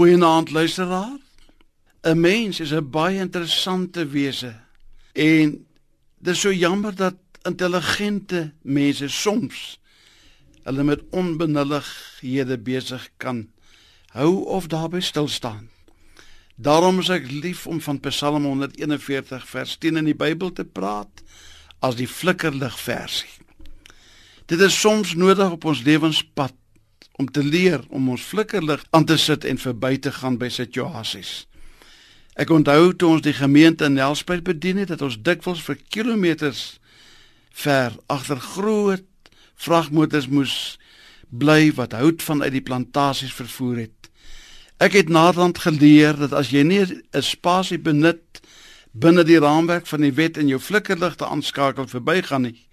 Goeienaand luisteraar. 'n Mens is 'n baie interessante wese en dit is so jammer dat intelligente mense soms hulle met onbenullighede besig kan hou of daarby stil staan. Daarom is ek lief om van Psalm 141 vers 10 in die Bybel te praat as die flikkerlig versie. Dit is soms nodig op ons lewenspad om te leer om ons flikkerlig aan te sit en verby te gaan by situasies. Ek onthou toe ons die gemeente in Nelspruit bedien het dat ons dikwels vir kilometers ver agter groot vragmotors moes bly wat hout vanuit die plantasies vervoer het. Ek het naderhand geleer dat as jy nie 'n spasie benut binne die raamwerk van die wet en jou flikkerligte aanskakel verbygaan nie,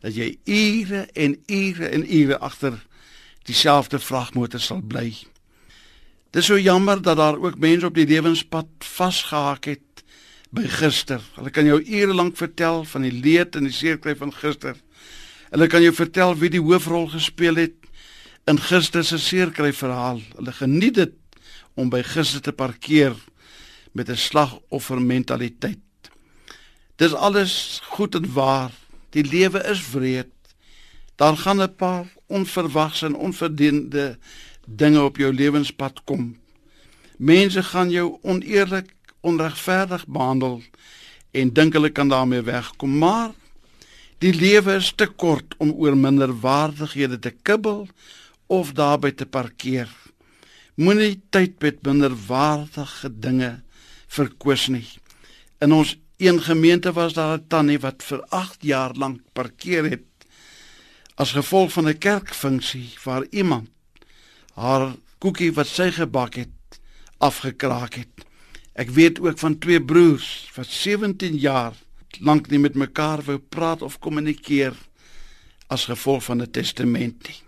dat jy ure en ure en ure agter dieselfde vragmotor sal bly. Dis so jammer dat daar ook mense op die lewenspad vasgehaak het by gister. Hulle kan jou ure lank vertel van die leed en die seerkry van gister. Hulle kan jou vertel wie die hoofrol gespeel het in gister se seerkry verhaal. Hulle geniet dit om by gister te parkeer met 'n slagoffer mentaliteit. Dis alles goed en waar. Die lewe is wreed. Daar gaan 'n paar onverwags en onverdiende dinge op jou lewenspad kom. Mense gaan jou oneerlik, onregverdig behandel en dink hulle kan daarmee wegkom, maar die lewe is te kort om oor minderwaardighede te kibbel of daarby te parkeer. Moenie tyd met minderwaardige dinge verkwis nie. In ons een gemeente was daar 'n tannie wat vir 8 jaar lank parkeer het as gevolg van 'n kerkfunksie waar iemand haar koekie wat sy gebak het afgekraak het. Ek weet ook van twee broers wat 17 jaar lank nie met mekaar wou praat of kommunikeer as gevolg van 'n testament nie.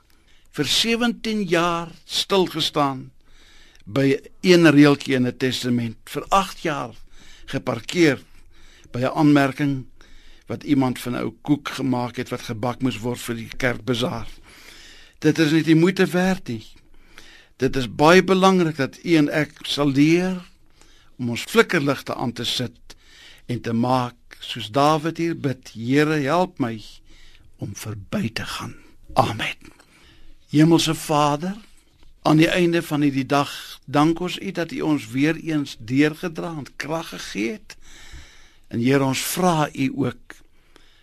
Vir 17 jaar stil gestaan by een reeltjie in 'n testament, vir 8 jaar geparkeer by 'n aanmerking wat iemand van 'n ou koek gemaak het wat gebak moes word vir die kerkbazaar. Dit is nie die moeite werd nie. Dit is baie belangrik dat u en ek sal leer om ons flikkerligte aan te sit en te maak soos Dawid hier bid, Here help my om verby te gaan. Amen. Hemelse Vader, aan die einde van hierdie dag, dank ons U dat U ons weer eens deurgedra en krag gegee het. En Here, ons vra U ook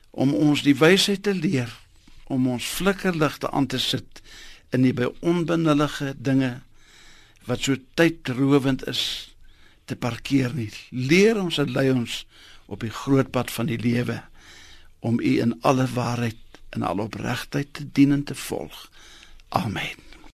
om ons die wysheid te leer om ons flikkerligte aan te sit in die by onbenullige dinge wat so tydrowend is te parkeer nie. Leer ons en lei ons op die groot pad van die lewe om U in alle waarheid en alle opregtheid te dien en te volg. Amen.